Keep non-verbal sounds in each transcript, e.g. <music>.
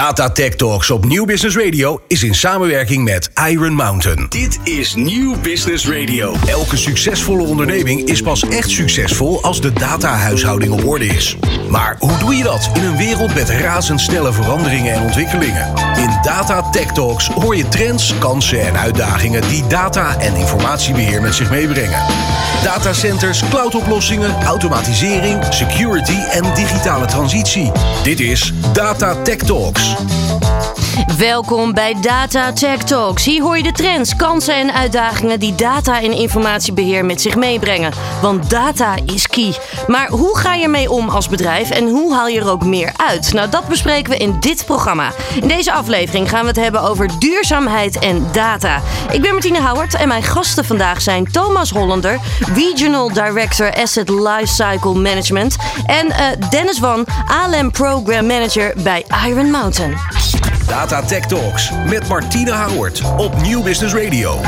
Data Tech Talks op Nieuw Business Radio is in samenwerking met Iron Mountain. Dit is Nieuw Business Radio. Elke succesvolle onderneming is pas echt succesvol als de datahuishouding op orde is. Maar hoe doe je dat in een wereld met razendsnelle veranderingen en ontwikkelingen? In Data Tech Talks hoor je trends, kansen en uitdagingen die data en informatiebeheer met zich meebrengen. Datacenters, cloudoplossingen, automatisering, security en digitale transitie. Dit is Data Tech Talks. English. Welkom bij Data Tech Talks. Hier hoor je de trends, kansen en uitdagingen die data en informatiebeheer met zich meebrengen. Want data is key. Maar hoe ga je ermee om als bedrijf en hoe haal je er ook meer uit? Nou, dat bespreken we in dit programma. In deze aflevering gaan we het hebben over duurzaamheid en data. Ik ben Martine Howard en mijn gasten vandaag zijn Thomas Hollander, Regional Director Asset Lifecycle Management, en uh, Dennis Van, ALM Program Manager bij Iron Mountain. Data Tech Talks met Martine Howard op Nieuw Business Radio.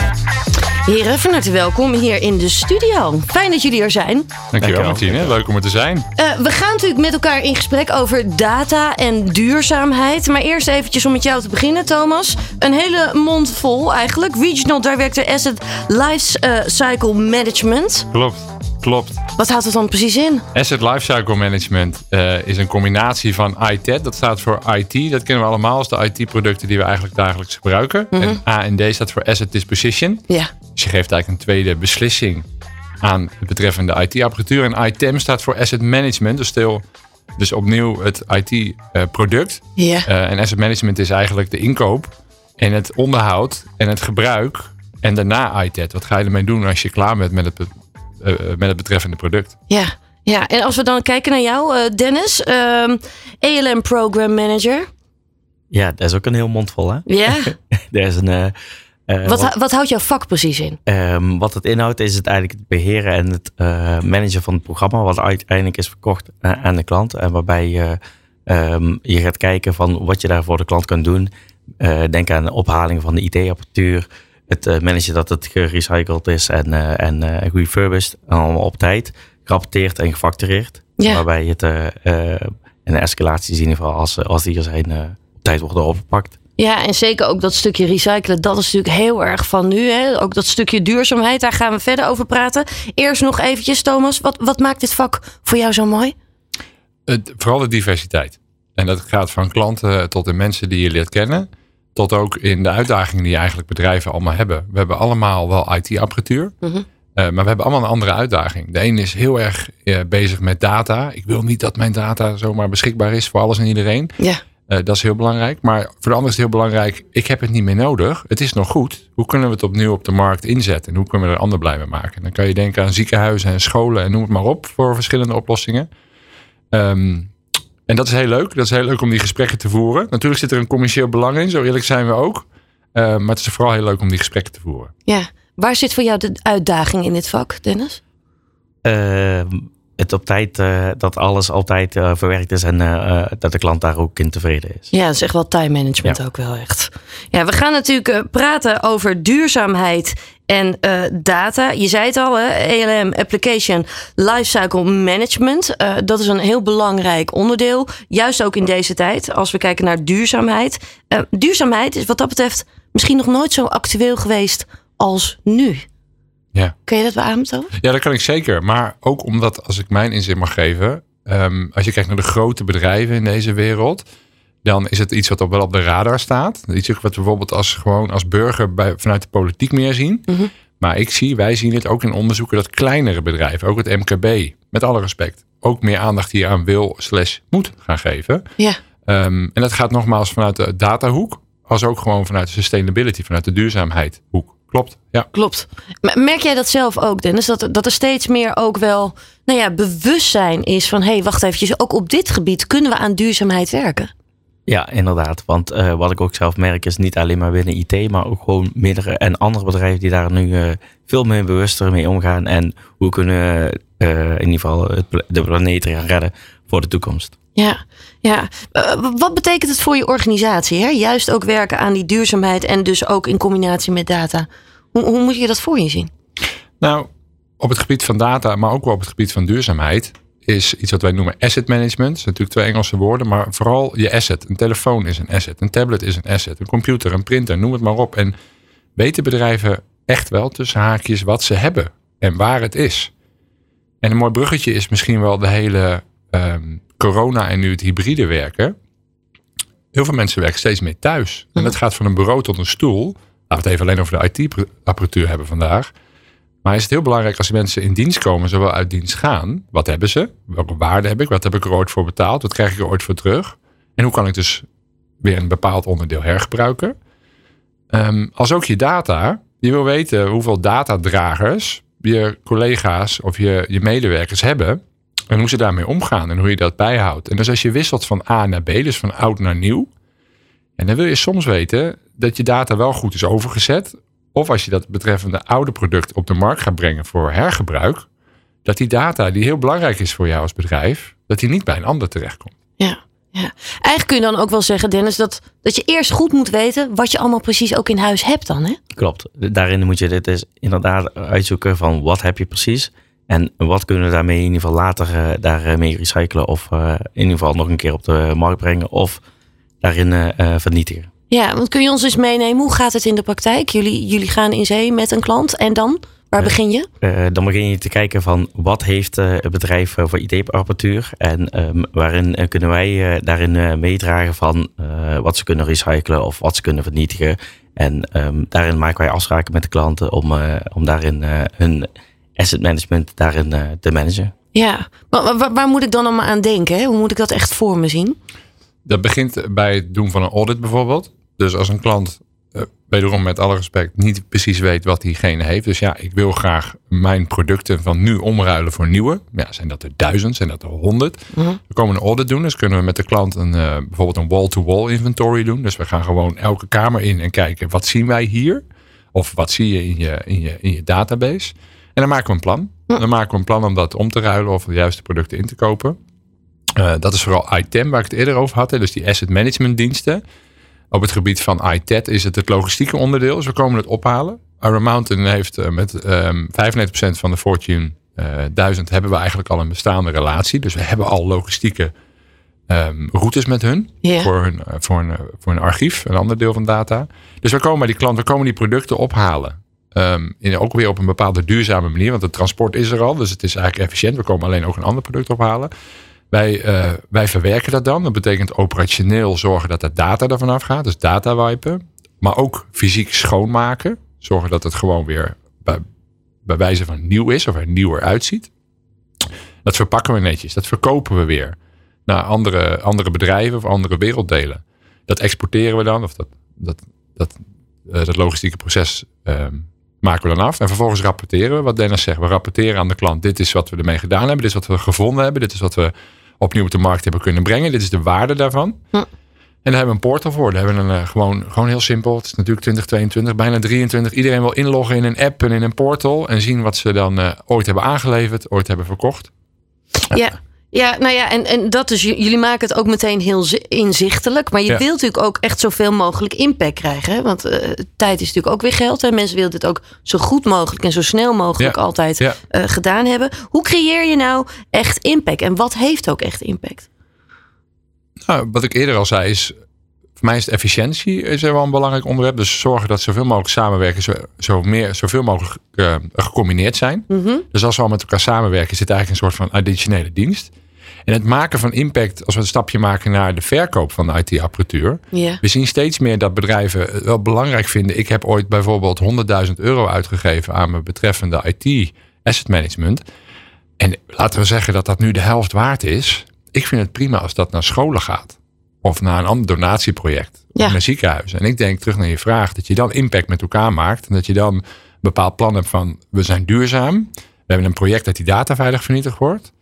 Heren, van harte welkom hier in de studio. Fijn dat jullie er zijn. Dankjewel, Martine. Leuk om er te zijn. Uh, we gaan natuurlijk met elkaar in gesprek over data en duurzaamheid. Maar eerst eventjes om met jou te beginnen, Thomas. Een hele mond vol eigenlijk. Regional Director Asset Life Cycle Management. Klopt. Klopt. Wat houdt het dan precies in? Asset Lifecycle Management uh, is een combinatie van ITED. Dat staat voor IT. Dat kennen we allemaal als de IT-producten die we eigenlijk dagelijks gebruiken. Mhm. En AND staat voor Asset Disposition. Ja. Dus je geeft eigenlijk een tweede beslissing aan het betreffende IT-apparatuur. En ITEM staat voor Asset Management. Dus, stil, dus opnieuw het IT-product. Ja. Uh, en Asset Management is eigenlijk de inkoop en het onderhoud en het gebruik. En daarna ITED. Wat ga je ermee doen als je klaar bent met het uh, met het betreffende product. Ja, ja, en als we dan kijken naar jou, uh, Dennis, uh, ALM Program Manager. Ja, dat is ook een heel mondvol, hè? Ja. <laughs> dat is een. Uh, wat, wat, wat, houdt jouw vak precies in? Um, wat het inhoudt is het eigenlijk het beheren en het managen van het programma, wat uiteindelijk is verkocht aan de klant. En waarbij je, um, je gaat kijken van wat je daar voor de klant kan doen. denk aan de ophaling van de IT-apparatuur het uh, managen dat het gerecycled is en, uh, en uh, refurbished. En allemaal op tijd. Gerapporteerd en gefactureerd. Ja. Waarbij het een escalatie zien in ieder geval als, als die er zijn op tijd worden opgepakt. Ja, en zeker ook dat stukje recyclen, dat is natuurlijk heel erg van nu. Hè? Ook dat stukje duurzaamheid, daar gaan we verder over praten. Eerst nog eventjes, Thomas, wat, wat maakt dit vak voor jou zo mooi? Het, vooral de diversiteit. En dat gaat van klanten tot de mensen die je leert kennen tot ook in de uitdagingen die eigenlijk bedrijven allemaal hebben. We hebben allemaal wel IT-apparatuur. Mm -hmm. uh, maar we hebben allemaal een andere uitdaging. De een is heel erg uh, bezig met data. Ik wil niet dat mijn data zomaar beschikbaar is voor alles en iedereen. Ja. Uh, dat is heel belangrijk. Maar voor de ander is het heel belangrijk. Ik heb het niet meer nodig. Het is nog goed. Hoe kunnen we het opnieuw op de markt inzetten? En hoe kunnen we er ander blij mee maken? Dan kan je denken aan ziekenhuizen en scholen en noem het maar op. Voor verschillende oplossingen. Um, en dat is heel leuk. Dat is heel leuk om die gesprekken te voeren. Natuurlijk zit er een commercieel belang in, zo eerlijk zijn we ook. Uh, maar het is vooral heel leuk om die gesprekken te voeren. Ja, waar zit voor jou de uitdaging in dit vak, Dennis? Uh, het op tijd, uh, dat alles altijd uh, verwerkt is en uh, dat de klant daar ook in tevreden is. Ja, dat is echt wel time management Ja. ook wel echt. Ja, we gaan natuurlijk praten over duurzaamheid en data. Je zei het al, hè? ALM, Application Lifecycle Management. dat is een heel belangrijk onderdeel. Juist ook in deze tijd, als we kijken naar duurzaamheid. duurzaamheid is wat dat betreft misschien nog nooit zo actueel geweest als nu. Ja. Kun je dat beamen, Thomas? Ja, dat kan ik zeker. Maar ook omdat, als ik mijn inzet mag geven. Um, als je kijkt naar de grote bedrijven in deze wereld. Dan is het iets wat op, wel op de radar staat. Iets wat we bijvoorbeeld als, gewoon als burger bij, vanuit de politiek meer zien. Mm -hmm. Maar ik zie, wij zien het ook in onderzoeken dat kleinere bedrijven, ook het MKB, met alle respect, ook meer aandacht hier aan wil slash moet gaan geven. Ja. Um, en dat gaat nogmaals vanuit de datahoek, als ook gewoon vanuit de sustainability, vanuit de duurzaamheid hoek. Klopt, ja. Klopt. Merk jij dat zelf ook, Dennis? Dat, dat er steeds meer ook wel nou ja, bewustzijn is van... hé, hey, wacht eventjes, ook op dit gebied kunnen we aan duurzaamheid werken? Ja, inderdaad. Want uh, wat ik ook zelf merk is niet alleen maar binnen IT... maar ook gewoon meerdere en andere bedrijven die daar nu uh, veel meer bewuster mee omgaan... en hoe kunnen uh, in ieder geval het, de planeet gaan redden voor de toekomst. Ja, ja. Uh, wat betekent het voor je organisatie? Hè? Juist ook werken aan die duurzaamheid en dus ook in combinatie met data. Hoe, hoe moet je dat voor je zien? Nou, op het gebied van data, maar ook wel op het gebied van duurzaamheid, is iets wat wij noemen asset management. Dat zijn natuurlijk twee Engelse woorden, maar vooral je asset. Een telefoon is een asset, een tablet is een asset, een computer, een printer, noem het maar op. En weten bedrijven echt wel tussen haakjes wat ze hebben en waar het is. En een mooi bruggetje is misschien wel de hele ehm, corona en nu het hybride werken. Heel veel mensen werken steeds meer thuis. En dat gaat van een bureau tot een stoel. Laten we het even alleen over de IT-apparatuur hebben vandaag. Maar is het heel belangrijk als mensen in dienst komen, zowel uit dienst gaan. Wat hebben ze? Welke waarde heb ik? Wat heb ik er ooit voor betaald? Wat krijg ik er ooit voor terug? En hoe kan ik dus weer een bepaald onderdeel hergebruiken? Ehm, als ook je data. Je wil weten hoeveel datadragers je collega's of je, je medewerkers hebben. En hoe ze daarmee omgaan en hoe je dat bijhoudt. En dus als je wisselt van A naar B, dus van oud naar nieuw. En dan wil je soms weten dat je data wel goed is overgezet. Of als je dat betreffende oude product op de markt gaat brengen voor hergebruik. Dat die data die heel belangrijk is voor jou als bedrijf, dat die niet bij een ander terechtkomt. Ja. Ja. Eigenlijk kun je dan ook wel zeggen, Dennis, dat, dat je eerst goed moet weten wat je allemaal precies ook in huis hebt dan. Hè? Klopt. Daarin moet je dit dus inderdaad uitzoeken van wat heb je precies. En wat kunnen we daarmee in ieder geval later uh, daarmee recyclen of uh, in ieder geval nog een keer op de markt brengen of daarin uh, vernietigen. Ja, want kun je ons eens meenemen, hoe gaat het in de praktijk? Jullie, jullie gaan in zee met een klant en dan? Waar begin je? Uh, dan begin je te kijken van wat heeft uh, het bedrijf voor IT-apparatuur en um, waarin kunnen wij daarin meedragen van wat ze kunnen recyclen of wat ze kunnen vernietigen. En um, daarin maken wij afspraken met de klanten om, om daarin hun asset management daarin te managen. Ja, maar waar, waar, moet ik dan allemaal aan denken? Hè? Hoe moet ik dat echt voor me zien? Dat begint bij het doen van een audit bijvoorbeeld. Dus als een klant, uh, wederom met alle respect, niet precies weet wat diegene heeft. Dus ja, ik wil graag mijn producten van nu omruilen voor nieuwe. Ja, zijn dat er duizend, zijn dat er honderd? Mhm. We komen een audit doen. Dus kunnen we met de klant een, uh, bijvoorbeeld een wall-to-wall inventory doen. Dus we gaan gewoon elke kamer in en kijken, wat zien wij hier? Of wat zie je in je, in je, in je database? En dan maken we een plan. Dan maken we een plan om dat om te ruilen of de juiste producten in te kopen. Uh, dat is vooral item waar ik het eerder over had. Hè, dus die asset management diensten. Op het gebied van ITED is het het logistieke onderdeel. Dus we komen het ophalen. Iron Mountain heeft uh, met um, 95% van de Fortune uh, 1000 hebben we eigenlijk al een bestaande relatie. Dus we hebben al logistieke um, routes met hun. Voor, hun voor, een, voor een archief, een ander deel van data. Dus we komen bij die klanten, we komen die producten ophalen. Um, in, ook weer op een bepaalde duurzame manier. Want het transport is er al. Dus het is eigenlijk efficiënt. We komen alleen ook een ander product ophalen. Wij, uh, wij verwerken dat dan. Dat betekent operationeel zorgen dat de data ervan afgaat. Dus data wipen. Maar ook fysiek schoonmaken. Zorgen dat het gewoon weer bij, bij wijze van nieuw is. Of er nieuwer uitziet. Dat verpakken we netjes. Dat verkopen we weer naar andere, andere bedrijven of andere werelddelen. Dat exporteren we dan. Of dat, dat, dat, uh, dat logistieke proces uh, maken we dan af. En vervolgens rapporteren we. Wat Dennis zegt. We rapporteren aan de klant. Dit is wat we ermee gedaan hebben. Dit is wat we gevonden hebben. Dit is wat we opnieuw op de markt hebben kunnen brengen. Dit is de waarde daarvan. Hm. En daar hebben we een portal voor. Daar hebben we een, uh, gewoon, gewoon heel simpel. Het is natuurlijk 2022, bijna 23. Iedereen wil inloggen in een app en in een portal. En zien wat ze dan uh, ooit hebben aangeleverd, ooit hebben verkocht. Ja. Ja, nou ja, en, en dat is, jullie maken het ook meteen heel inzichtelijk. Maar je Ja. wilt natuurlijk ook echt zoveel mogelijk impact krijgen. Hè? Want eh, tijd is natuurlijk ook weer geld. En mensen willen dit ook zo goed mogelijk en zo snel mogelijk Ja. altijd Ja. eh, gedaan hebben. Hoe creëer je nou echt impact? En wat heeft ook echt impact? Nou, wat ik eerder al zei is, voor mij is het efficiëntie is er wel een belangrijk onderwerp. Dus zorgen dat zoveel mogelijk samenwerken, zo, zo meer, zoveel mogelijk eh, gecombineerd zijn. Mhm. Dus als we al met elkaar samenwerken, zit eigenlijk een soort van additionele dienst. En het maken van impact, als we een stapje maken naar de verkoop van de IT-apparatuur. Ja. We zien steeds meer dat bedrijven het wel belangrijk vinden. Ik heb ooit bijvoorbeeld 100.000 euro uitgegeven aan mijn betreffende IT asset management. En laten we zeggen dat dat nu de helft waard is. Ik vind het prima als dat naar scholen gaat. Of naar een ander donatieproject. Ja. Of naar ziekenhuizen. En ik denk terug naar je vraag. Dat je dan impact met elkaar maakt. En dat je dan een bepaald plan hebt van we zijn duurzaam. We hebben een project dat die data veilig vernietigd wordt.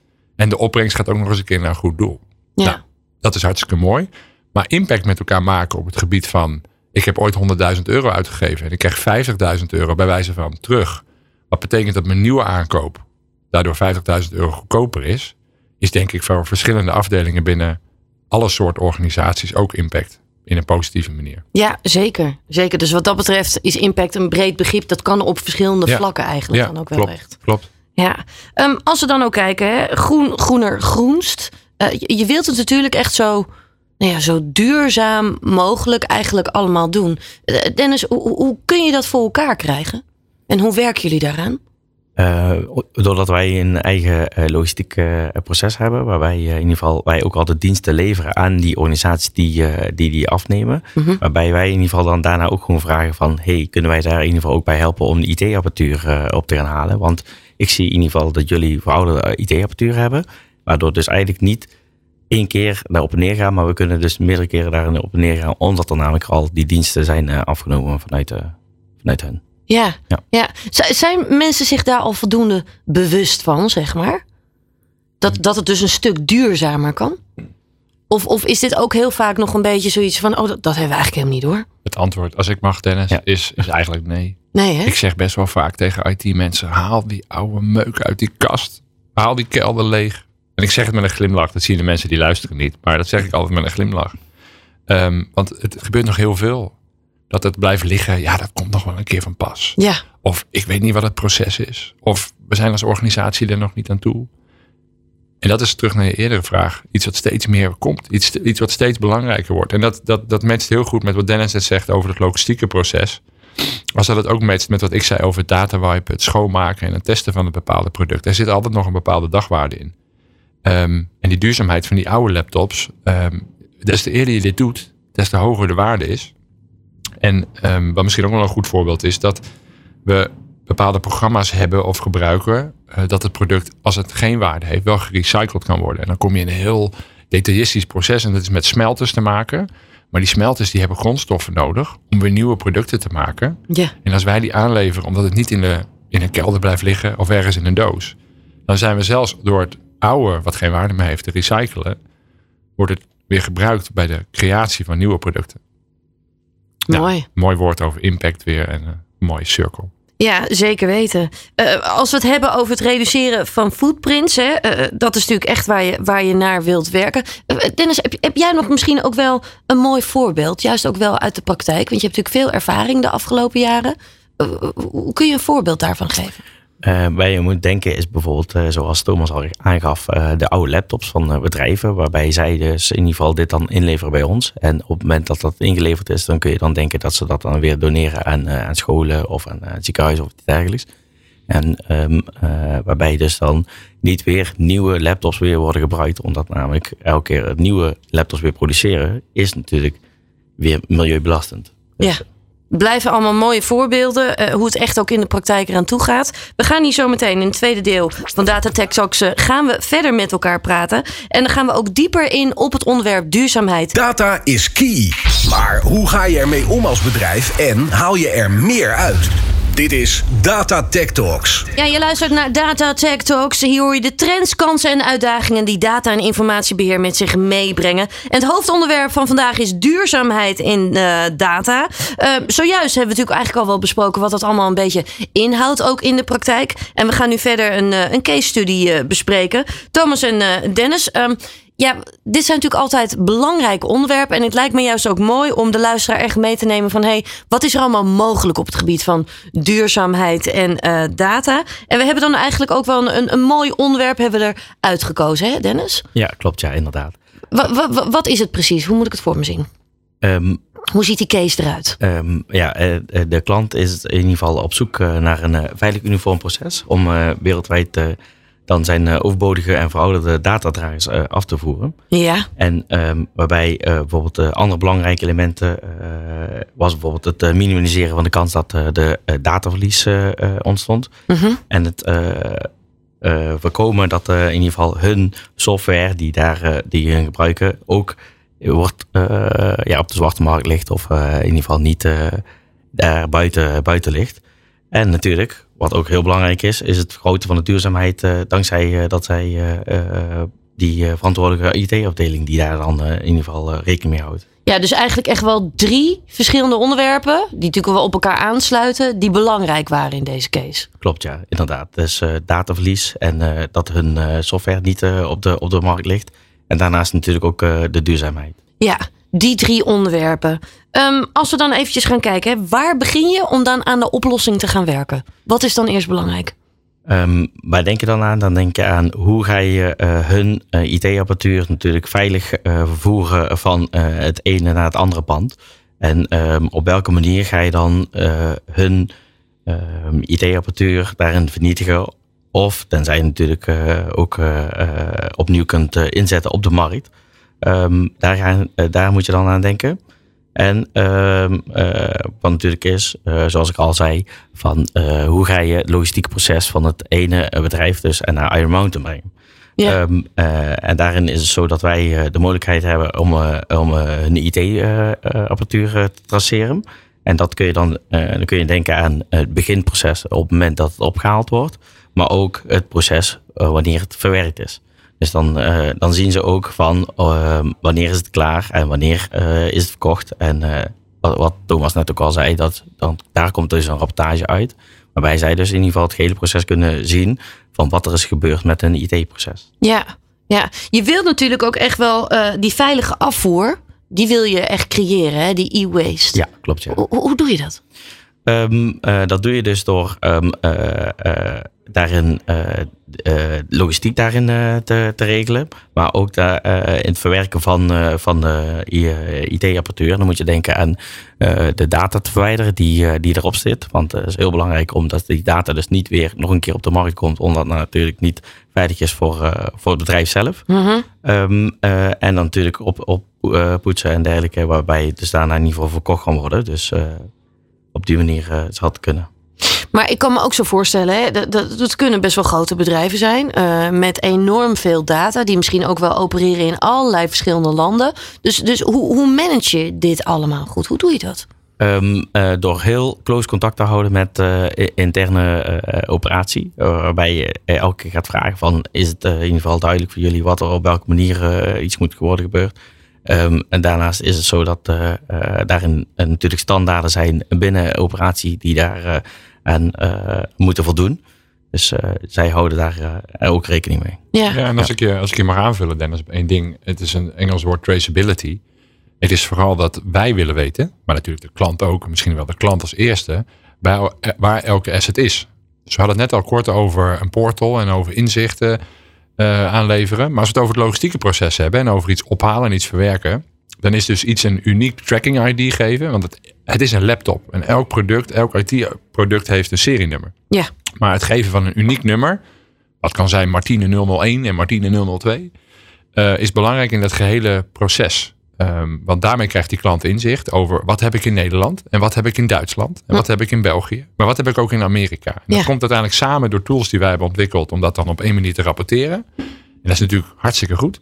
En de opbrengst gaat ook nog eens een keer naar een goed doel. Ja. Nou, dat is hartstikke mooi. Maar impact met elkaar maken op het gebied van... ik heb ooit 100.000 euro uitgegeven... en ik krijg 50.000 euro bij wijze van terug. Wat betekent dat mijn nieuwe aankoop... daardoor 50.000 euro goedkoper is... is denk ik voor verschillende afdelingen binnen... alle soorten organisaties ook impact. In een positieve manier. ja, zeker. zeker. Dus wat dat betreft is impact een breed begrip. Dat kan op verschillende Ja. vlakken eigenlijk Ja, dan ook wel klopt, echt. klopt. Ja, Ehm, als we dan ook kijken, hè, groen, groener, groenst. Eh, je, je wilt het natuurlijk echt zo, nou ja, zo duurzaam mogelijk eigenlijk allemaal doen. Eh, Dennis, hoe, hoe- kun je dat voor elkaar krijgen? En hoe werken jullie daaraan? Eh, doordat wij een eigen logistiek proces hebben, waarbij eh, in ieder geval wij ook altijd diensten leveren aan die organisaties die die, die afnemen. Mhm. Waarbij wij in ieder geval dan daarna ook gewoon vragen van, hey, kunnen wij daar in ieder geval ook bij helpen om de IT-apparatuur op te gaan halen? Want ik zie in ieder geval dat jullie verouderde eh, IT-apparatuur hebben, waardoor dus eigenlijk niet één keer daarop en neer gaan, maar we kunnen dus meerdere keren daarop en neer gaan, omdat er namelijk al die diensten zijn eh, afgenomen vanuit, eh, vanuit hen. Ja, ja. Ja. Zijn mensen zich daar al voldoende bewust van, zeg maar? Dat, dat het dus een stuk duurzamer kan? Of, of is dit ook heel vaak nog een beetje zoiets van... oh, dat, dat hebben we eigenlijk helemaal niet door? Het antwoord, als ik mag, Dennis, Ja. is, is eigenlijk nee. Nee, hè? Ik zeg best wel vaak tegen IT-mensen: haal die oude meuk uit die kast. Haal die kelder leeg. En ik zeg het met een glimlach. Dat zien de mensen die luisteren niet. Maar dat zeg ik altijd met een glimlach. Ehm, want het gebeurt nog heel veel. Dat het blijft liggen. Ja, dat komt nog wel een keer van pas. Ja, Of ik weet niet wat het proces is. Of we zijn als organisatie er nog niet aan toe. En dat is terug naar je eerdere vraag. Iets wat steeds meer komt. Iets, iets wat steeds belangrijker wordt. En dat, dat, dat matcht heel goed met wat Dennis net zegt over het logistieke proces. Als dat het ook matcht met wat ik zei over het datawipen, het schoonmaken en het testen van een bepaalde product. Er zit altijd nog een bepaalde dagwaarde in. Ehm, en die duurzaamheid van die oude laptops. ehm des te eerder je dit doet, des te hoger de waarde is. En ehm, wat misschien ook wel een goed voorbeeld is, dat we bepaalde programma's hebben of gebruiken, eh, dat het product, als het geen waarde heeft, wel gerecycled kan worden. En dan kom je in een heel detailistisch proces en dat is met smelters te maken. Maar die smelters die hebben grondstoffen nodig om weer nieuwe producten te maken. ja. En als wij die aanleveren omdat het niet in, de, in een kelder blijft liggen of ergens in een doos, dan zijn we zelfs door het oude, wat geen waarde meer heeft, te recyclen, wordt het weer gebruikt bij de creatie van nieuwe producten. Mooi. Mooi woord over impact weer en een mooie cirkel. Ja, zeker weten. Eh, als we het hebben over het reduceren van footprints, hè, eh, dat is natuurlijk echt waar je, waar je naar wilt werken. Eh, Dennis, heb, heb jij nog misschien ook wel een mooi voorbeeld, juist ook wel uit de praktijk? Want je hebt natuurlijk veel ervaring de afgelopen jaren. Eh, hoe kun je een voorbeeld daarvan geven? Eh, waar je moet denken is bijvoorbeeld, eh, zoals Thomas al aangaf, eh, de oude laptops van bedrijven. Waarbij zij dus in ieder geval dit dan inleveren bij ons. En op het moment dat dat ingeleverd is, dan kun je dan denken dat ze dat dan weer doneren aan, aan scholen of aan, aan ziekenhuizen of iets dergelijks. En ehm, eh, waarbij dus dan niet weer nieuwe laptops weer worden gebruikt. Omdat namelijk elke keer nieuwe laptops weer produceren is natuurlijk weer milieubelastend. Dus, Ja. Blijven allemaal mooie voorbeelden, eh, hoe het echt ook in de praktijk eraan toe gaat. We gaan hier zo meteen in het tweede deel van Data Tech Talks eh, gaan we verder met elkaar praten. En dan gaan we ook dieper in op het onderwerp duurzaamheid. Data is key. Maar hoe ga je ermee om als bedrijf en haal je er meer uit? Dit is Data Tech Talks. Ja, je luistert naar Data Tech Talks. Hier hoor je de trends, kansen en uitdagingen die data en informatiebeheer met zich meebrengen. En het hoofdonderwerp van vandaag is duurzaamheid in eh, data. Eh, zojuist hebben we natuurlijk eigenlijk al wel besproken wat dat allemaal een beetje inhoudt, ook in de praktijk. En we gaan nu verder een, eh, een case study bespreken. Thomas en Dennis. ehm, ja, dit zijn natuurlijk altijd belangrijke onderwerpen. En het lijkt me juist ook mooi om de luisteraar echt mee te nemen van... hey, wat is er allemaal mogelijk op het gebied van duurzaamheid en eh, data? En we hebben dan eigenlijk ook wel een, een mooi onderwerp hebben we er uitgekozen, hè Dennis? Ja, klopt, ja, inderdaad. Wa- wa- wa- wat is het precies? Hoe moet ik het voor me zien? Ehm, Hoe ziet die case eruit? Ehm, ja, eh, eh, de klant is in ieder geval op zoek naar een veilig uniform proces om wereldwijd dan zijn eh, overbodige en verouderde datadragers eh, af te voeren. Ja, En ehm, waarbij eh, bijvoorbeeld andere belangrijke elementen was bijvoorbeeld het minimaliseren van de kans dat de dataverlies ontstond. Mhm. En het voorkomen dat eh, in ieder geval hun software die, daar, die hun gebruiken ook wordt, ja, op de zwarte markt ligt of in ieder geval niet daar buiten, buiten ligt. En natuurlijk, wat ook heel belangrijk is, is het vergroten van de duurzaamheid eh, dankzij eh, dat zij eh, die verantwoordelijke IT-afdeling die daar dan in ieder geval rekening mee houdt. ja, dus eigenlijk echt wel drie verschillende onderwerpen... die natuurlijk wel op elkaar aansluiten... die belangrijk waren in deze case. Klopt, ja, inderdaad. Dus dataverlies en dat hun software niet op, de, op de markt ligt. En daarnaast natuurlijk ook de duurzaamheid. Ja, die drie onderwerpen. Ehm, als we dan eventjes gaan kijken, waar begin je om dan aan de oplossing te gaan werken? Wat is dan eerst belangrijk? Um, waar denk je dan aan? Dan denk je aan hoe ga je uh, hun uh, IT-apparatuur natuurlijk veilig uh, vervoeren van het ene naar het andere pand. En um, op welke manier ga je dan hun IT-apparatuur daarin vernietigen? Of tenzij je natuurlijk ook opnieuw kunt inzetten op de markt. Daar, gaan, daar moet je dan aan denken. En uh, uh, wat natuurlijk is, uh, zoals ik al zei, van uh, hoe ga je het logistieke proces van het ene bedrijf dus en naar Iron Mountain brengen. Ja. Um, en daarin is het zo dat wij de mogelijkheid hebben om, om een IT-apparatuur te traceren. En dat kun je dan, dan kun je denken aan het beginproces op het moment dat het opgehaald wordt, maar ook het proces wanneer het verwerkt is. Dus dan, uh, dan zien ze ook van uh, wanneer is het klaar en wanneer uh, is het verkocht. En wat, wat, Thomas net ook al zei, dat, dan, daar komt dus een rapportage uit. Waarbij zij dus in ieder geval het hele proces kunnen zien van wat er is gebeurd met een IT-proces. Ja, ja, je wilt natuurlijk ook echt wel die veilige afvoer, die wil je echt creëren, hè? die e-waste. Ja, klopt. Ja. Hoe, hoe doe je dat? Um, dat doe je dus door um, uh, logistiek daarin uh, te, te, regelen. Maar ook daar, in het verwerken van, van de IT-apparatuur. Dan moet je denken aan de data te verwijderen die, die erop zit. Want het is heel belangrijk omdat die data dus niet weer nog een keer op de markt komt. Omdat het natuurlijk niet veilig is voor, voor het bedrijf zelf. Mm -hmm. um, en dan natuurlijk op, op poetsen en dergelijke. Waarbij het dus daarna in ieder geval verkocht kan worden. Dus op die manier zou het kunnen. Maar ik kan me ook zo voorstellen, hè, dat, dat, kunnen best wel grote bedrijven zijn. Uh, met enorm veel data, die misschien ook wel opereren in allerlei verschillende landen. Dus, dus hoe, hoe manage je dit allemaal goed? Hoe doe je dat? Um, uh, door heel close contact te houden met uh, interne operatie. waarbij je elke keer gaat vragen van is het in ieder geval duidelijk voor jullie wat er op welke manier iets moet worden gebeurd. Um, en daarnaast is het zo dat daarin natuurlijk standaarden zijn binnen operatie die daar en uh, moeten voldoen. Dus uh, zij houden daar uh, ook rekening mee. Ja, ja en als, ja. Ik je, als ik je mag aanvullen, Dennis, op één ding. Het is een Engels woord traceability. Het is vooral dat wij willen weten, maar natuurlijk de klant ook, misschien wel de klant als eerste, bij, waar elke asset is. Dus we hadden het net al kort over een portal en over inzichten uh, aanleveren. Maar als we het over het logistieke proces hebben en over iets ophalen en iets verwerken, dan is dus iets een uniek tracking ID geven. Want het, het is een laptop. En elk product, elk IT-product heeft een serienummer. Ja. Maar het geven van een uniek nummer, wat kan zijn Martine 001 en Martine 002, uh, is belangrijk in dat gehele proces. Um, want daarmee krijgt die klant inzicht over wat heb ik in Nederland en wat heb ik in Duitsland en wat heb ik in België, maar wat heb ik ook in Amerika. En dat ja. komt uiteindelijk samen door tools die wij hebben ontwikkeld om dat dan op één manier te rapporteren. En dat is natuurlijk hartstikke goed.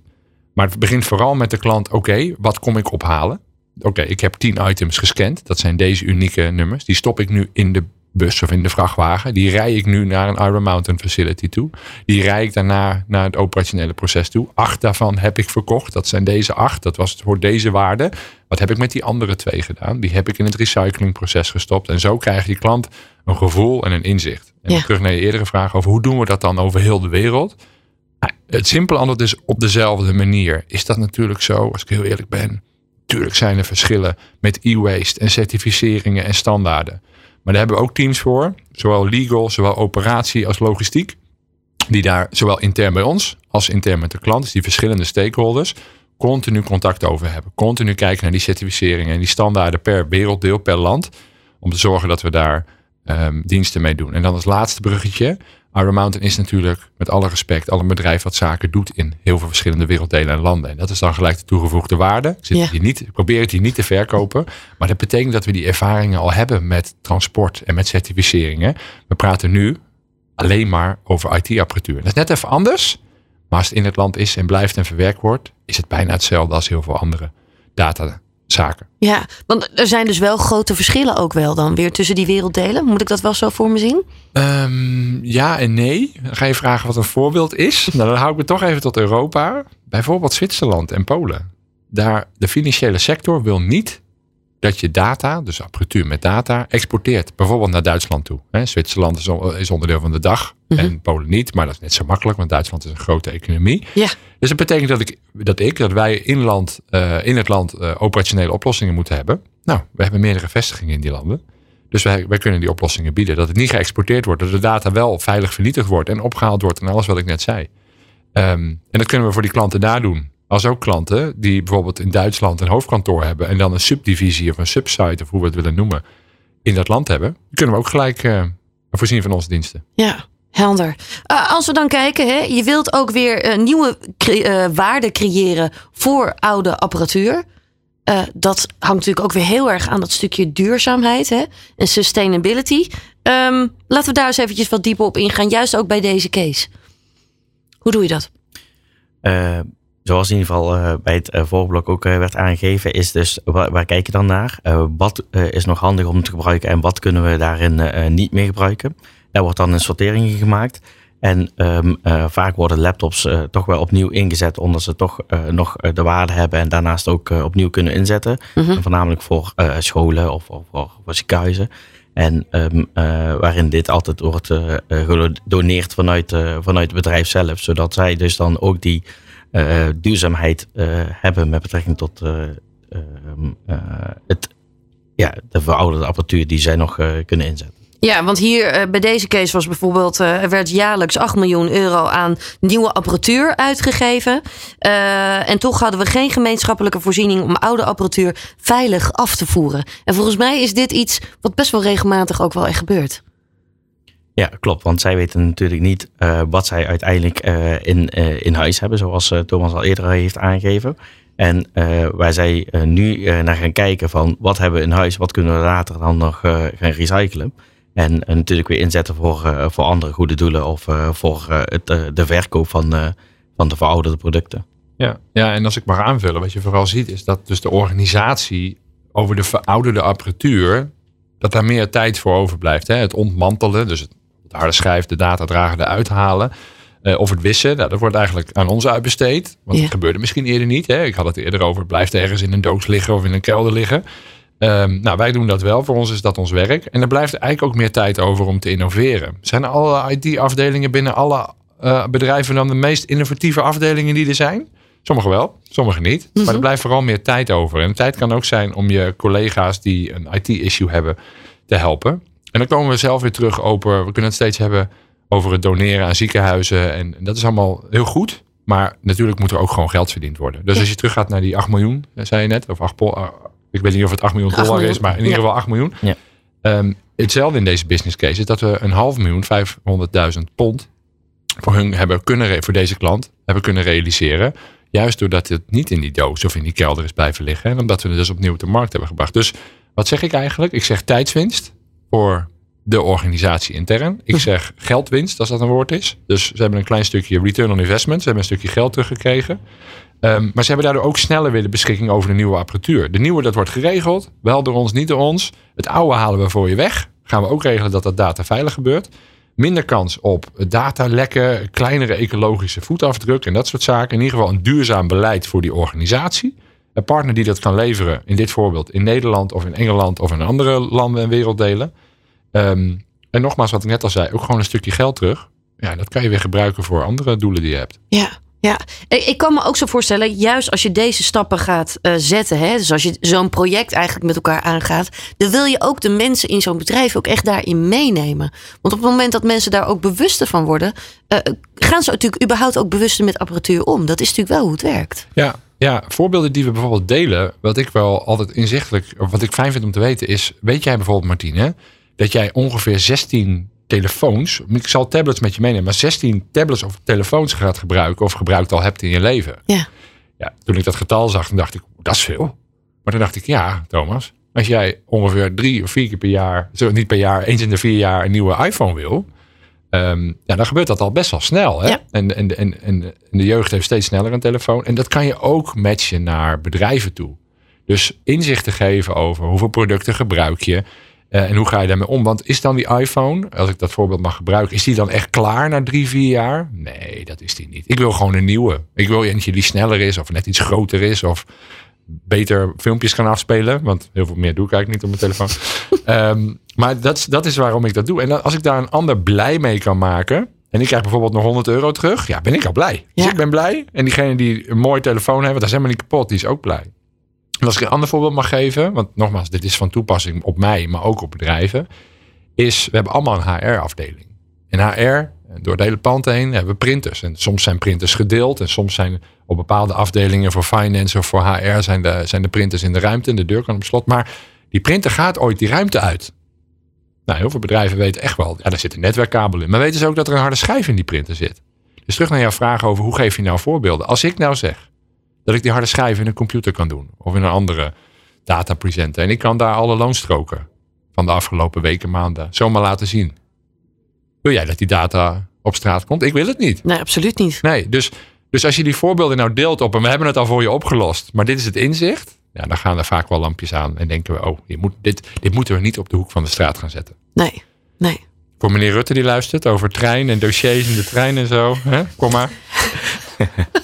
Maar het begint vooral met de klant, oké, wat kom ik ophalen? Oké, ik heb tien items gescand. Dat zijn deze unieke nummers. Die stop ik nu in de bus of in de vrachtwagen. Die rij ik nu naar een Iron Mountain facility toe. Die rij ik daarna naar het operationele proces toe. Acht daarvan heb ik verkocht. Dat zijn deze acht. Dat was voor deze waarde. Wat heb ik met die andere twee gedaan? Die heb ik in het recyclingproces gestopt. En zo krijgt die klant een gevoel en een inzicht. En ja. terug naar je eerdere vraag over hoe doen we dat dan over heel de wereld? Het simpele antwoord is op dezelfde manier. Is dat natuurlijk zo, als ik heel eerlijk ben? Tuurlijk zijn er verschillen met e-waste en certificeringen en standaarden. Maar daar hebben we ook teams voor, zowel legal, zowel operatie als logistiek. Die daar zowel intern bij ons als intern met de klant, dus die verschillende stakeholders, continu contact over hebben. Continu kijken naar die certificeringen en die standaarden per werelddeel, per land. Om te zorgen dat we daar um, diensten mee doen. En dan als laatste bruggetje. Iron Mountain is natuurlijk, met alle respect, al een bedrijf wat zaken doet in heel veel verschillende werelddelen en landen. En dat is dan gelijk de toegevoegde waarde. Ik, zit ja. hier niet, ik probeer het hier niet te verkopen. Maar dat betekent dat we die ervaringen al hebben met transport en met certificeringen. We praten nu alleen maar over IT-apparatuur. Dat is net even anders. Maar als het in het land is en blijft en verwerkt wordt, is het bijna hetzelfde als heel veel andere data zaken. Ja, want er zijn dus wel grote verschillen ook wel dan weer tussen die werelddelen. Moet ik dat wel zo voor me zien? Um, ja en nee. Dan ga je vragen wat een voorbeeld is. Nou, dan hou ik me toch even tot Europa. Bijvoorbeeld Zwitserland en Polen. Daar, de financiële sector wil niet dat je data, dus apparatuur met data, exporteert. Bijvoorbeeld naar Duitsland toe. Zwitserland is onderdeel van de dag mm -hmm. en Polen niet. Maar dat is net zo makkelijk, want Duitsland is een grote economie. Ja. Dus dat betekent dat ik, dat, ik, dat wij in, land, uh, in het land uh, operationele oplossingen moeten hebben. Nou, we hebben meerdere vestigingen in die landen. Dus wij, wij kunnen die oplossingen bieden. Dat het niet geëxporteerd wordt. Dat de data wel veilig vernietigd wordt en opgehaald wordt. En alles wat ik net zei. Ehm, en dat kunnen we voor die klanten daar doen. Als ook klanten die bijvoorbeeld in Duitsland een hoofdkantoor hebben. En dan een subdivisie of een subsite of hoe we het willen noemen. In dat land hebben. kunnen we ook gelijk uh, voorzien van onze diensten. Ja. Helder. Uh, als we dan kijken, hè, je wilt ook weer uh, nieuwe uh, waarde creëren voor oude apparatuur. dat hangt natuurlijk ook weer heel erg aan dat stukje duurzaamheid hè, en sustainability. Um, laten we daar eens eventjes wat dieper op ingaan, juist ook bij deze case. Hoe doe je dat? Zoals in ieder geval bij het voorblok ook werd aangegeven, is dus waar, waar kijk je dan naar? wat is nog handig om te gebruiken en wat kunnen we daarin niet meer gebruiken? Daar wordt dan een sortering gemaakt. En um, uh, vaak worden laptops uh, toch wel opnieuw ingezet, omdat ze toch uh, nog de waarde hebben en daarnaast ook opnieuw kunnen inzetten. Mm -hmm. Voornamelijk voor scholen of, of, of, voor ziekenhuizen. En um, waarin dit altijd wordt gedoneerd vanuit, vanuit het bedrijf zelf, zodat zij dus dan ook die duurzaamheid hebben met betrekking tot ehm, het, ja, de verouderde apparatuur die zij nog kunnen inzetten. Ja, want hier bij deze case was bijvoorbeeld, er werd jaarlijks 8 miljoen euro aan nieuwe apparatuur uitgegeven. En toch hadden we geen gemeenschappelijke voorziening om oude apparatuur veilig af te voeren. En volgens mij is dit iets wat best wel regelmatig ook wel echt gebeurt. Ja, klopt. Want zij weten natuurlijk niet wat zij uiteindelijk in, in huis hebben, zoals Thomas al eerder heeft aangegeven. En waar zij nu naar gaan kijken van wat hebben we in huis, wat kunnen we later dan nog gaan recyclen. En, natuurlijk weer inzetten voor, voor andere goede doelen of voor het, de verkoop van, van de verouderde producten. Ja. ja, en als ik mag aanvullen, wat je vooral ziet, is dat dus de organisatie over de verouderde apparatuur, dat daar meer tijd voor overblijft. Hè? Het ontmantelen, dus het, het harde schijf, de data dragen, eruit halen. of het wissen, nou, dat wordt eigenlijk aan ons uitbesteed. Want ja. dat gebeurde misschien eerder niet. Hè? Ik had het eerder over, het blijft ergens in een doos liggen of in een kelder liggen. Um, nou, wij doen dat wel. Voor ons is dat ons werk. En er blijft eigenlijk ook meer tijd over om te innoveren. Zijn alle IT-afdelingen binnen alle uh, bedrijven dan de meest innovatieve afdelingen die er zijn? Sommige wel, sommige niet. Mm -hmm. Maar er blijft vooral meer tijd over. En de tijd kan ook zijn om je collega's die een IT-issue hebben te helpen. En dan komen we zelf weer terug over. We kunnen het steeds hebben over het doneren aan ziekenhuizen. En dat is allemaal heel goed. Maar natuurlijk moet er ook gewoon geld verdiend worden. Dus als je teruggaat naar die 8 miljoen, zei je net, of 8, ik weet niet of het 8 miljoen dollar is, maar in ieder geval 8 miljoen. Ja. Um, hetzelfde in deze business case is dat we een half miljoen, 500.000 pond voor hun hebben kunnen, voor deze klant hebben kunnen realiseren. Juist doordat het niet in die doos of in die kelder is blijven liggen. En omdat we het dus opnieuw op de markt hebben gebracht. Dus wat zeg ik eigenlijk? Ik zeg tijdswinst voor de organisatie intern. Ik hm. zeg geldwinst, als dat een woord is. Dus ze hebben een klein stukje return on investment. Ze hebben een stukje geld teruggekregen. Um, maar ze hebben daardoor ook sneller weer de beschikking over de nieuwe apparatuur. De nieuwe, dat wordt geregeld. Wel door ons, niet door ons. Het oude halen we voor je weg. Gaan we ook regelen dat dat data veilig gebeurt. Minder kans op datalekken, kleinere ecologische voetafdruk en dat soort zaken. In ieder geval een duurzaam beleid voor die organisatie. Een partner die dat kan leveren, in dit voorbeeld in Nederland of in Engeland of in andere landen en werelddelen. Um, en nogmaals, wat ik net al zei, ook gewoon een stukje geld terug. Ja, dat kan je weer gebruiken voor andere doelen die je hebt. Ja, ja, ik kan me ook zo voorstellen, juist als je deze stappen gaat uh, zetten, hè, dus als je zo'n project eigenlijk met elkaar aangaat, dan wil je ook de mensen in zo'n bedrijf ook echt daarin meenemen. Want op het moment dat mensen daar ook bewuster van worden, uh, gaan ze natuurlijk überhaupt ook bewuster met apparatuur om. Dat is natuurlijk wel hoe het werkt. Ja, ja, voorbeelden die we bijvoorbeeld delen, wat ik wel altijd inzichtelijk, of wat ik fijn vind om te weten, is: weet jij bijvoorbeeld, Martine, dat jij ongeveer 16 telefoons. Ik zal tablets met je meenemen, maar 16 tablets of telefoons gaat gebruiken of gebruikt al hebt in je leven. Ja. ja toen ik dat getal zag, dan dacht ik, dat is veel. Maar toen dacht ik, ja, Thomas, als jij ongeveer drie of vier keer per jaar, zo niet per jaar, eens in de vier jaar een nieuwe iPhone wil, um, ja, dan gebeurt dat al best wel snel. Hè? Ja. En, en, en, en de jeugd heeft steeds sneller een telefoon. En dat kan je ook matchen naar bedrijven toe. Dus inzicht te geven over hoeveel producten gebruik je. Uh, en hoe ga je daarmee om? Want is dan die iPhone, als ik dat voorbeeld mag gebruiken, is die dan echt klaar na drie, vier jaar? Nee, dat is die niet. Ik wil gewoon een nieuwe. Ik wil eentje die sneller is of net iets groter is of beter filmpjes kan afspelen. Want heel veel meer doe ik eigenlijk niet op mijn telefoon. um, <laughs> maar dat, dat is waarom ik dat doe. En als ik daar een ander blij mee kan maken. En ik krijg bijvoorbeeld nog 100 euro terug. Ja, ben ik al blij. Dus ja. ik ben blij. En diegene die een mooie telefoon heeft, dat is helemaal niet kapot, die is ook blij. En als ik een ander voorbeeld mag geven, want nogmaals, dit is van toepassing op mij, maar ook op bedrijven, is we hebben allemaal een HR-afdeling. En HR, door het hele pand heen, hebben we printers. En soms zijn printers gedeeld en soms zijn op bepaalde afdelingen voor finance of voor HR zijn de, zijn de printers in de ruimte en de deur kan op slot. Maar die printer gaat ooit die ruimte uit. Nou, heel veel bedrijven weten echt wel, ja, daar zit een netwerkkabel in. Maar weten ze ook dat er een harde schijf in die printer zit. Dus terug naar jouw vraag over hoe geef je nou voorbeelden. Als ik nou zeg dat ik die harde schijf in een computer kan doen. Of in een andere data presenter. En ik kan daar alle loonstroken van de afgelopen weken, maanden zomaar laten zien. Wil jij dat die data op straat komt? Ik wil het niet. Nee, absoluut niet. Nee, dus, dus als je die voorbeelden nou deelt op en we hebben het al voor je opgelost. Maar dit is het inzicht. Ja, dan gaan er vaak wel lampjes aan en denken we, oh, je moet, dit, dit moeten we niet op de hoek van de straat gaan zetten. Nee, nee. Voor meneer Rutte die luistert over trein en dossiers in de trein en zo. Hè? Kom maar. <laughs>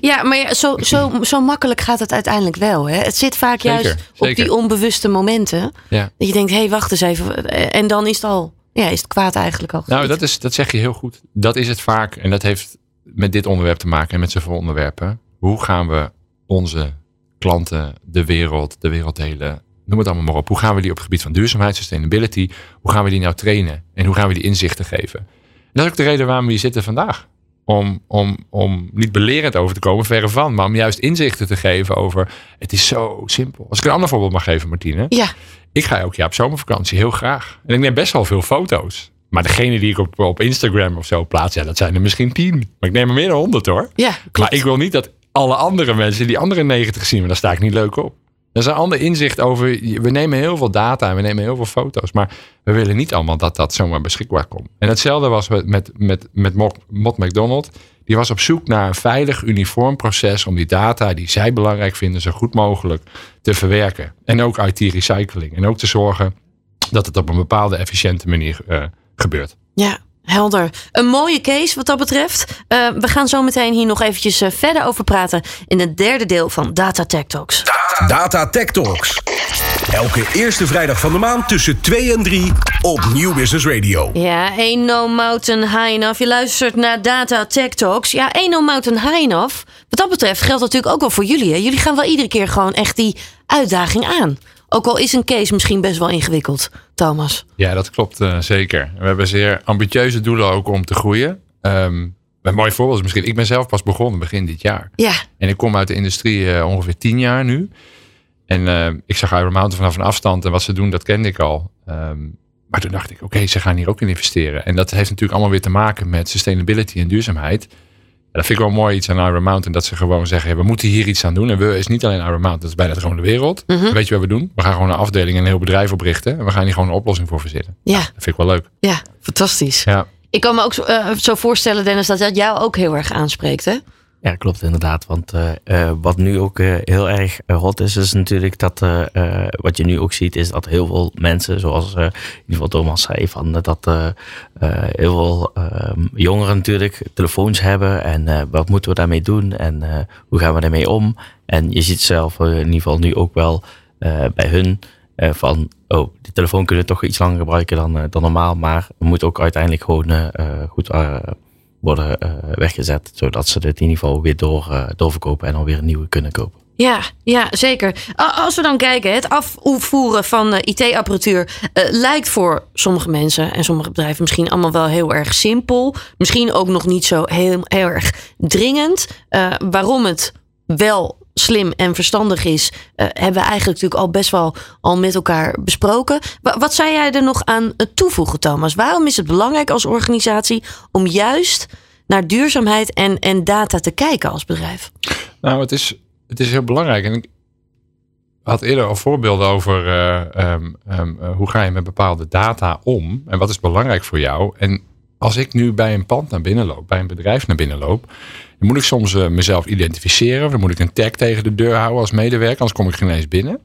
Ja, maar ja, zo, zo, zo makkelijk gaat het uiteindelijk wel. Hè? Het zit vaak Zeker, juist op zeker. die onbewuste momenten. Ja. Dat je denkt, hé, hey, wacht eens even. En dan is het al, ja, is het kwaad eigenlijk al. Nou, dat, is, dat zeg je heel goed. Dat is het vaak. En dat heeft met dit onderwerp te maken en met zoveel onderwerpen. Hoe gaan we onze klanten, de wereld, de werelddelen, noem het allemaal maar op. Hoe gaan we die op het gebied van duurzaamheid, sustainability, hoe gaan we die nou trainen? En hoe gaan we die inzichten geven? En dat is ook de reden waarom we hier zitten vandaag. Om, om, om niet belerend over te komen, verre van. Maar om juist inzichten te geven over, het is zo simpel. Als ik een ander voorbeeld mag geven, Martine. Ja, Ik ga elk jaar op zomervakantie, heel graag. En ik neem best wel veel foto's. Maar degene die ik op, op Instagram of zo plaats, ja, dat zijn er misschien tien. Maar ik neem er meer dan honderd hoor. ja klopt. Maar ik wil niet dat alle andere mensen die andere 90 zien, maar daar sta ik niet leuk op. Dat is een ander inzicht over. We nemen heel veel data en we nemen heel veel foto's. Maar we willen niet allemaal dat dat zomaar beschikbaar komt. En hetzelfde was met, met, met, met Mott McDonald. Die was op zoek naar een veilig, uniform proces om die data die zij belangrijk vinden, zo goed mogelijk te verwerken. En ook IT-recycling. En ook te zorgen dat het op een bepaalde efficiënte manier eh, gebeurt. Ja, helder. Een mooie case wat dat betreft. Eh, we gaan zo meteen hier nog eventjes eh, verder over praten in het derde deel van Data Tech Talks. Data Tech Talks. Elke eerste vrijdag van de maand tussen 2 en 3 op Nieuw Business Radio. Ja, ain't no mountain high enough. Je luistert naar Data Tech Talks. Ja, ain't no mountain high enough. Wat dat betreft geldt dat natuurlijk ook wel voor jullie. Hè? Jullie gaan wel iedere keer gewoon echt die uitdaging aan. Ook al is een case misschien best wel ingewikkeld, Thomas. Ja, dat klopt eh, zeker. We hebben zeer ambitieuze doelen ook om te groeien. Ehm, een mooi voorbeeld is misschien, ik ben zelf pas begonnen begin dit jaar. Ja, En ik kom uit de industrie eh, ongeveer tien jaar nu. En eh, ik zag Iron Mountain vanaf een afstand en wat ze doen, dat kende ik al. Ehm, maar toen dacht ik, oké, ze gaan hier ook in investeren. En dat heeft natuurlijk allemaal weer te maken met sustainability en duurzaamheid. Dat vind ik wel mooi iets aan Iron Mountain, dat ze gewoon zeggen, ja, we moeten hier iets aan doen. En we is niet alleen Iron Mountain, dat is bijna gewoon de wereld. Mhm. Weet je wat we doen? We gaan gewoon een afdeling en een heel bedrijf oprichten. En we gaan hier gewoon een oplossing voor verzinnen. ja, Dat vind ik wel leuk. ja, fantastisch. Ja. Ik kan me ook zo, eh, zo voorstellen, Dennis, dat dat jou ook heel erg aanspreekt, hè? Ja, klopt inderdaad. Want eh, eh, wat nu ook eh, heel erg hot is, is natuurlijk dat wat je nu ook ziet, is dat heel veel mensen, zoals in ieder geval Thomas zei, van, dat heel veel ehm, jongeren natuurlijk telefoons hebben. En wat moeten we daarmee doen en hoe gaan we daarmee om? En je ziet zelf in ieder geval nu ook wel bij hun van, oh, die telefoon kunnen we toch iets langer gebruiken dan, dan normaal, maar het moet ook uiteindelijk gewoon goed worden eh, weggezet, zodat ze dit in ieder geval weer door, eh, doorverkopen en dan weer een nieuwe kunnen kopen. Ja, ja, zeker. Als we dan kijken, het afvoeren van eh, IT-apparatuur lijkt voor sommige mensen en sommige bedrijven misschien allemaal wel heel erg simpel. Misschien ook nog niet zo heel, erg dringend. Waarom het wel slim en verstandig is, eh, hebben we eigenlijk natuurlijk al best wel al met elkaar besproken. Wa- wat zou jij er nog aan eh, toevoegen, Thomas? Waarom is het belangrijk als organisatie om juist naar duurzaamheid en, en data te kijken als bedrijf? Nou, het is, het is heel belangrijk. En ik had eerder al voorbeelden over eh, ehm, ehm, eh, hoe ga je met bepaalde data om en wat is belangrijk voor jou. En als ik nu bij een pand naar binnen loop, bij een bedrijf naar binnen loop, dan moet ik soms eh, mezelf identificeren. Dan moet ik een tag tegen de deur houden als medewerker, anders kom ik geen eens binnen.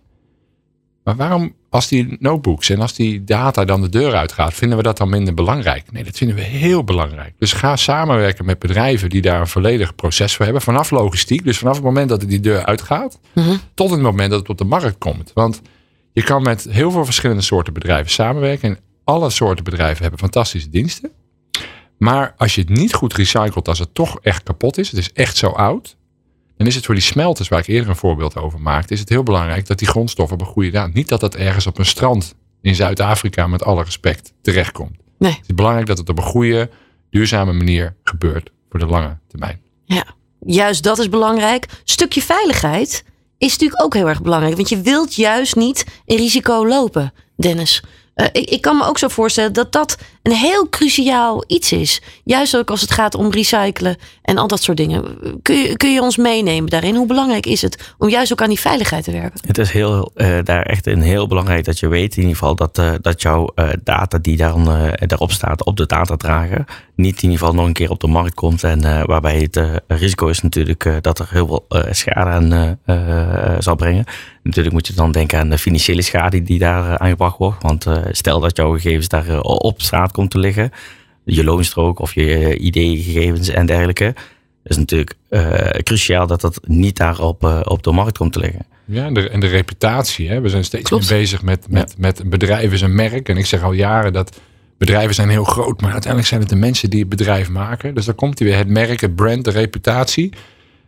Maar waarom, als die notebooks en als die data dan de deur uitgaat, vinden we dat dan minder belangrijk? Nee, dat vinden we heel belangrijk. Dus ga samenwerken met bedrijven die daar een volledig proces voor hebben. Vanaf logistiek, dus vanaf het moment dat het die deur uitgaat, tot het moment dat het op de markt komt. Want je kan met heel veel verschillende soorten bedrijven samenwerken. En alle soorten bedrijven hebben fantastische diensten. Maar als je het niet goed recycelt, als het toch echt kapot is, het is echt zo oud, En is het voor die smelters, waar ik eerder een voorbeeld over maakte, is het heel belangrijk dat die grondstoffen op een goede daad. Niet dat dat ergens op een strand in Zuid-Afrika, met alle respect, terechtkomt. Nee. Het is belangrijk dat het op een goede, duurzame manier gebeurt voor de lange termijn. Ja, juist dat is belangrijk. Stukje veiligheid is natuurlijk ook heel erg belangrijk. Want je wilt juist niet een risico lopen, Dennis. Uh, ik, ik, kan me ook zo voorstellen dat dat een heel cruciaal iets is. Juist ook als het gaat om recyclen en al dat soort dingen. Kun je, kun je ons meenemen daarin? Hoe belangrijk is het om juist ook aan die veiligheid te werken? Het is heel, uh, daar echt een heel belangrijk dat je weet in ieder geval dat, uh, dat jouw data die dan, daarop staat op de datadrager niet in ieder geval nog een keer op de markt komt. En waarbij het risico is natuurlijk dat er heel veel schade aan zal brengen. Natuurlijk moet je dan denken aan de financiële schade die daar aangebracht wordt. Want stel dat jouw gegevens daar op straat komt te liggen. Je loonstrook of je ID-gegevens en dergelijke. Het is natuurlijk uh, cruciaal dat dat niet daar op, uh, op de markt komt te liggen. Ja, en de, en de reputatie. Hè? We zijn steeds meer bezig met, met, ja. met is een merk. En ik zeg al jaren dat bedrijven zijn heel groot. Maar uiteindelijk zijn het de mensen die het bedrijf maken. Dus dan komt hij weer. Het merk, het brand, de reputatie.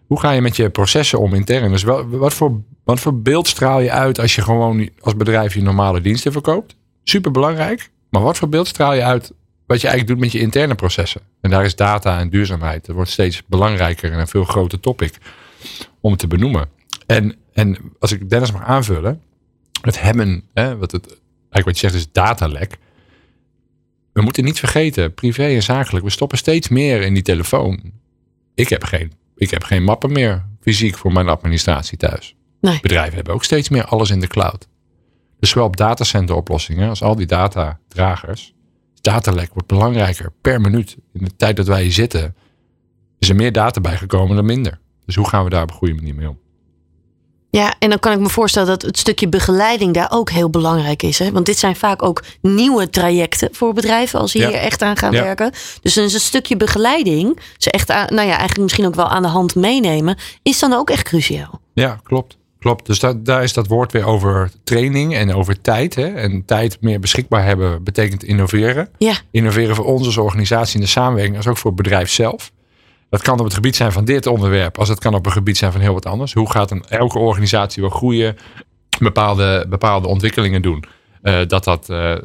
Hoe ga je met je processen om intern? Dus wel, wat, voor, wat voor beeld straal je uit als je gewoon als bedrijf je normale diensten verkoopt? Super belangrijk. Maar wat voor beeld straal je uit wat je eigenlijk doet met je interne processen? En daar is data en duurzaamheid. Dat wordt steeds belangrijker en een veel groter topic om te benoemen. En, en als ik Dennis mag aanvullen, het hebben, hè, wat het, eigenlijk wat je zegt is datalek. We moeten niet vergeten, privé en zakelijk, we stoppen steeds meer in die telefoon. Ik heb geen, ik heb geen mappen meer fysiek voor mijn administratie thuis. Nee. Bedrijven hebben ook steeds meer alles in de cloud. Dus zowel op datacenter oplossingen als al die datadragers. Datalek wordt belangrijker per minuut. In de tijd dat wij hier zitten is er meer data bijgekomen dan minder. Dus hoe gaan we daar op een goede manier mee om? Ja, en dan kan ik me voorstellen dat het stukje begeleiding daar ook heel belangrijk is. Hè? Want dit zijn vaak ook nieuwe trajecten voor bedrijven als ze ja. hier echt aan gaan ja. werken. Dus dan is een stukje begeleiding, ze echt aan, nou ja, eigenlijk misschien ook wel aan de hand meenemen, is dan ook echt cruciaal. Ja, klopt. Klopt, dus dat, daar is dat woord weer over training en over tijd. Hè? En tijd meer beschikbaar hebben betekent innoveren. Ja. Innoveren voor ons als organisatie in de samenwerking, als ook voor het bedrijf zelf. Dat kan op het gebied zijn van dit onderwerp, als het kan op een gebied zijn van heel wat anders. Hoe gaat een, elke organisatie wel groeien, bepaalde, bepaalde ontwikkelingen doen, uh, dat, dat, uh,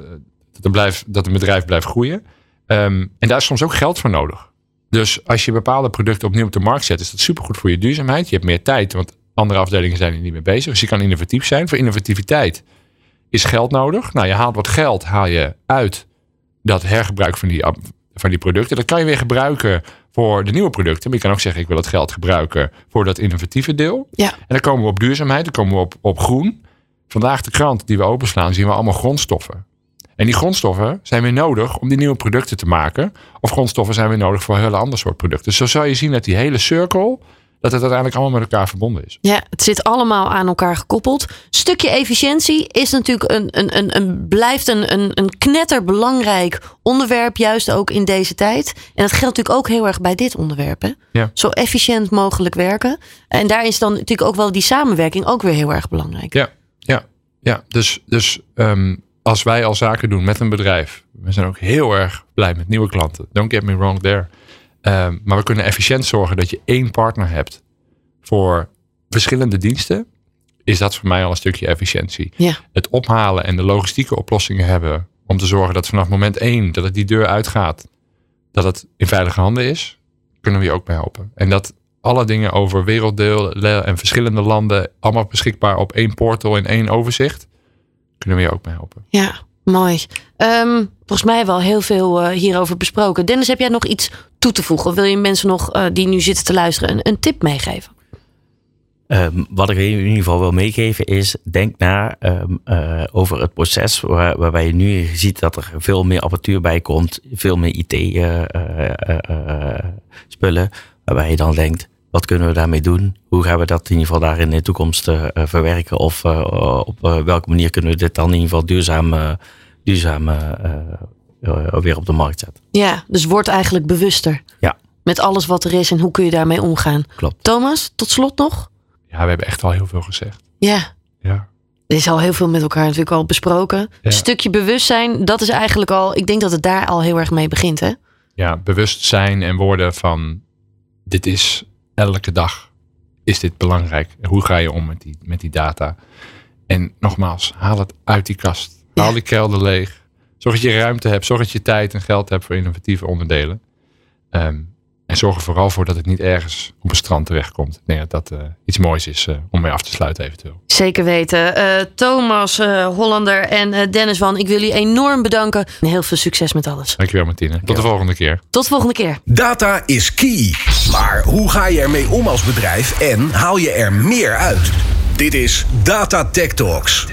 dat, een blijf, dat een bedrijf blijft groeien. Um, en daar is soms ook geld voor nodig. Dus als je bepaalde producten opnieuw op de markt zet, is dat supergoed voor je duurzaamheid. Je hebt meer tijd, want andere afdelingen zijn er niet mee bezig. Dus je kan innovatief zijn. Voor innovativiteit is geld nodig. Nou, je haalt wat geld haal je uit dat hergebruik van die, van die producten. Dat kan je weer gebruiken voor de nieuwe producten. Maar je kan ook zeggen, ik wil het geld gebruiken voor dat innovatieve deel. Ja. En dan komen we op duurzaamheid, dan komen we op, op groen. Vandaag de krant die we openslaan, zien we allemaal grondstoffen. En die grondstoffen zijn weer nodig om die nieuwe producten te maken. Of grondstoffen zijn weer nodig voor een hele ander soort producten. Dus zo zou je zien dat die hele cirkel dat het uiteindelijk allemaal met elkaar verbonden is. Ja, het zit allemaal aan elkaar gekoppeld. Stukje efficiëntie is natuurlijk een, een, een, een blijft een, een, een knetterbelangrijk onderwerp, juist ook in deze tijd. En dat geldt natuurlijk ook heel erg bij dit onderwerp. Hè? Ja. Zo efficiënt mogelijk werken. En daar is dan natuurlijk ook wel die samenwerking ook weer heel erg belangrijk. Ja, ja, ja. dus, dus um, als wij al zaken doen met een bedrijf, we zijn ook heel erg blij met nieuwe klanten. Don't get me wrong there. Um, maar we kunnen efficiënt zorgen dat je één partner hebt voor verschillende diensten. Is dat voor mij al een stukje efficiëntie. Ja. Het ophalen en de logistieke oplossingen hebben. Om te zorgen dat vanaf moment één dat het die deur uitgaat. Dat het in veilige handen is. Kunnen we je ook bij helpen. En dat alle dingen over werelddelen en verschillende landen. Allemaal beschikbaar op één portal in één overzicht. Kunnen we je ook bij helpen. Ja, mooi. Um, volgens mij wel heel veel uh, hierover besproken. Dennis, heb jij nog iets toe te voegen? Of wil je mensen nog uh, die nu zitten te luisteren een, tip meegeven? Um, wat ik in ieder geval wil meegeven is, denk na um, uh, over het proces waar, waarbij je nu ziet dat er veel meer apparatuur bij komt, veel meer IT-spullen, waarbij je dan denkt, wat kunnen we daarmee doen? Hoe gaan we dat in ieder geval daar in de toekomst verwerken? Of op welke manier kunnen we dit dan in ieder geval duurzaam duurzaam uh, weer op de markt zetten. Ja, dus word eigenlijk bewuster. Ja. Met alles wat er is en hoe kun je daarmee omgaan. Klopt. Thomas, tot slot nog? Ja, we hebben echt al heel veel gezegd. Ja. Ja. Er is al heel veel met elkaar natuurlijk al besproken. Ja. Een stukje bewustzijn, dat is eigenlijk al, ik denk dat het daar al heel erg mee begint, hè? Ja, bewustzijn en woorden van dit is elke dag is dit belangrijk? Hoe ga je om met die, met die data? En nogmaals, haal het uit die kast. Haal die kelder leeg. Zorg dat je ruimte hebt. Zorg dat je tijd en geld hebt voor innovatieve onderdelen. Ehm, en zorg er vooral voor dat het niet ergens op een strand terechtkomt. Ik denk dat dat uh, iets moois is uh, om mee af te sluiten eventueel. Zeker weten. Uh, Thomas Hollander en Dennis Van, ik wil jullie enorm bedanken. En heel veel succes met alles. Dankjewel Martine. Tot de volgende keer. Tot de volgende keer. Data is key. Maar hoe ga je ermee om als bedrijf en haal je er meer uit? Dit is Data Tech Talks.